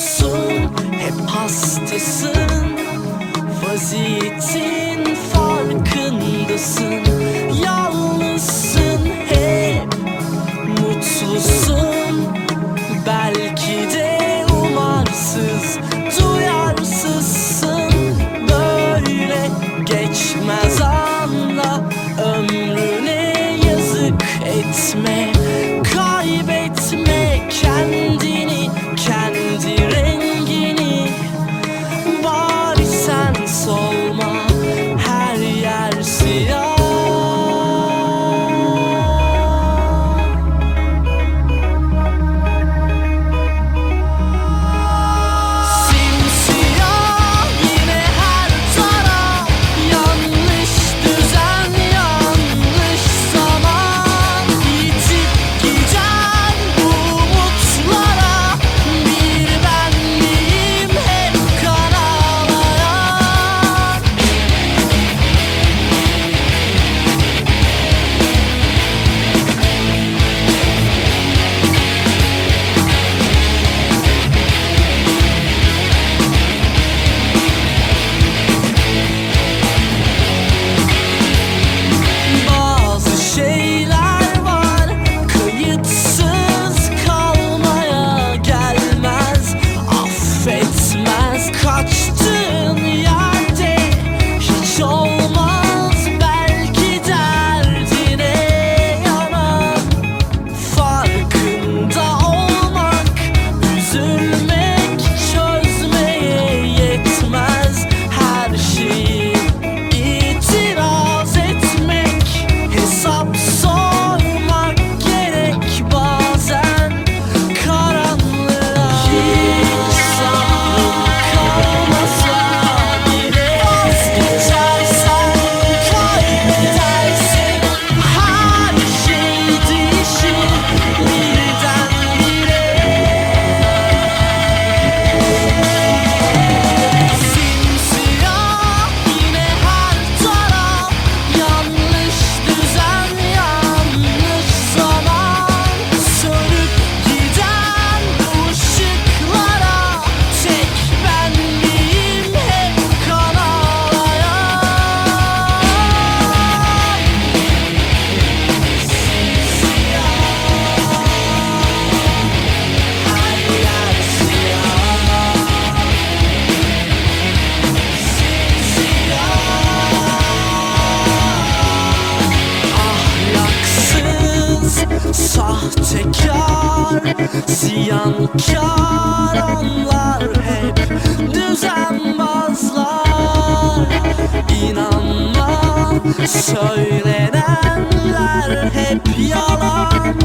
musun? Hep hastasın Vaziyetin farklı Ziyankar onlar hep düzenbazlar. İnanma söylenenler hep yalan.